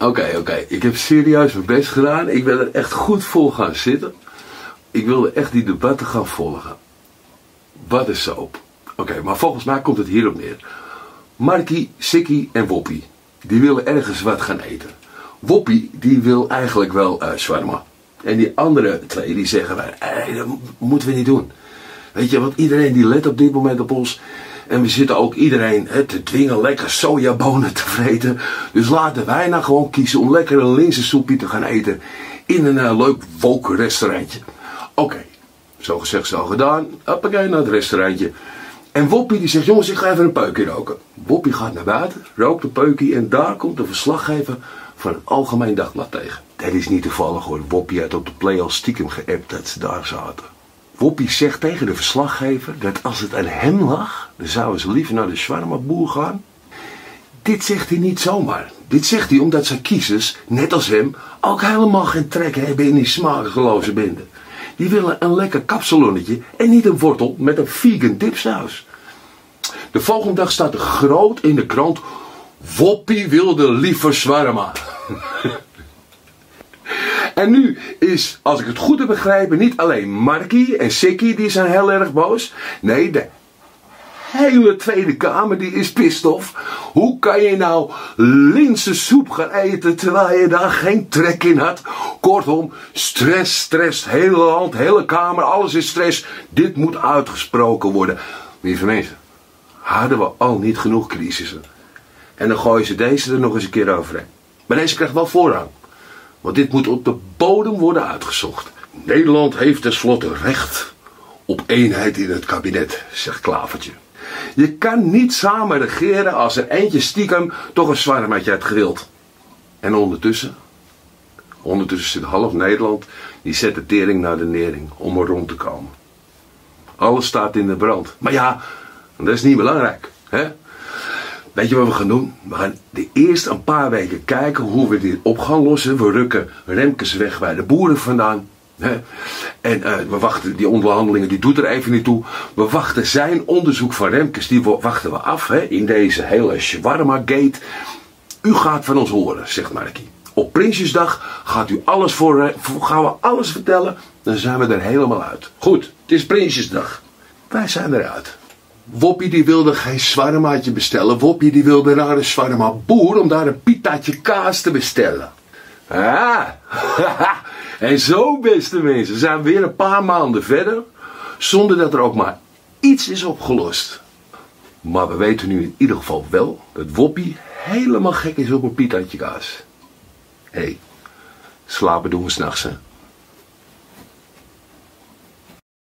Oké, oké. Ik heb serieus mijn best gedaan. Ik ben er echt goed voor gaan zitten. Ik wilde echt die debatten gaan volgen. Wat is soap? Oké, maar volgens mij komt het hierop neer. Markie, Sikkie en Woppie, die willen ergens wat gaan eten. Woppie, die wil eigenlijk wel uh. En die andere twee, die zeggen, hey, dat moeten we niet doen. Weet je, want iedereen die let op dit moment op ons. En we zitten ook iedereen hè, te dwingen lekker sojabonen te vreten. Dus laten wij nou gewoon kiezen om lekker een te gaan eten. In een uh, leuk wolkenrestaurantje. Oké, zo gezegd, zo gedaan. Hoppakee, naar het restaurantje. En Woppie die zegt, jongens, ik ga even een peukje roken. Woppie gaat naar buiten, rookt een peukje en daar komt de verslaggever van het Algemeen Dagblad tegen. Dat is niet toevallig hoor. Woppie had op de play al stiekem geappt dat ze daar zaten. Woppie zegt tegen de verslaggever dat als het aan hem lag, dan zouden ze liever naar de Shawarma-boer gaan. Dit zegt hij niet zomaar. Dit zegt hij omdat zijn kiezers, net als hem, ook helemaal geen trek hebben in die smakeloze bende. Die willen een lekker kapsalonnetje en niet een wortel met een vegan dipsaus. De volgende dag staat er groot in de krant: Woppie wilde liever zwarma. en nu is, als ik het goed heb begrepen, niet alleen Markie en Sikkie die zijn heel erg boos. Nee, de hele Tweede Kamer die is pistof. Hoe kan je nou linzensoep gaan eten terwijl je daar geen trek in had? Kortom, stress, stress, hele land, hele Kamer, alles is stress. Dit moet uitgesproken worden. Lieve mensen, hadden we al niet genoeg crisissen? En dan gooien ze deze er nog eens een keer overheen. Maar deze krijgt wel voorrang. Want dit moet op de bodem worden uitgezocht. Nederland heeft tenslotte recht op eenheid in het kabinet, zegt Klavertje. Je kan niet samen regeren als er eentje stiekem toch een zwarmetje hebt gewild. En ondertussen, ondertussen zit half Nederland, die zet de tering naar de nering om er rond te komen. Alles staat in de brand. Maar ja, dat is niet belangrijk. Hè? Weet je wat we gaan doen? We gaan de eerste een paar weken kijken hoe we dit op gaan lossen. We rukken Remkes weg bij de boeren vandaan. En uh, we wachten, die onderhandelingen, die doet er even niet toe. We wachten zijn onderzoek van Remkes, die wachten we af in deze hele shawarma-gate. U gaat van ons horen, zegt Markie. Op Prinsjesdag gaat u alles voor, gaan we alles vertellen. Dan zijn we er helemaal uit. Goed, het is Prinsjesdag. Wij zijn eruit. Woppie die wilde geen zwarmaatje bestellen. Woppie die wilde naar een zwarma boer om daar een pitaatje kaas te bestellen. Ah, en zo beste mensen zijn we weer een paar maanden verder. Zonder dat er ook maar iets is opgelost. Maar we weten nu in ieder geval wel dat Woppie helemaal gek is op een pitaatje kaas. Hé, hey, slapen doen we s'nachts hè.